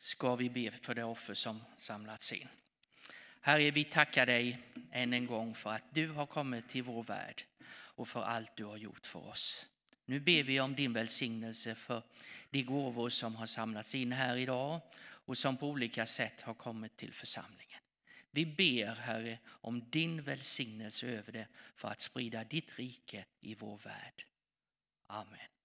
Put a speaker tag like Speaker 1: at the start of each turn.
Speaker 1: ska vi be för det offer som samlats in. Herre, vi tackar dig än en gång för att du har kommit till vår värld och för allt du har gjort för oss. Nu ber vi om din välsignelse för de gåvor som har samlats in här idag och som på olika sätt har kommit till församlingen. Vi ber, Herre, om din välsignelse över det för att sprida ditt rike i vår värld. Amen.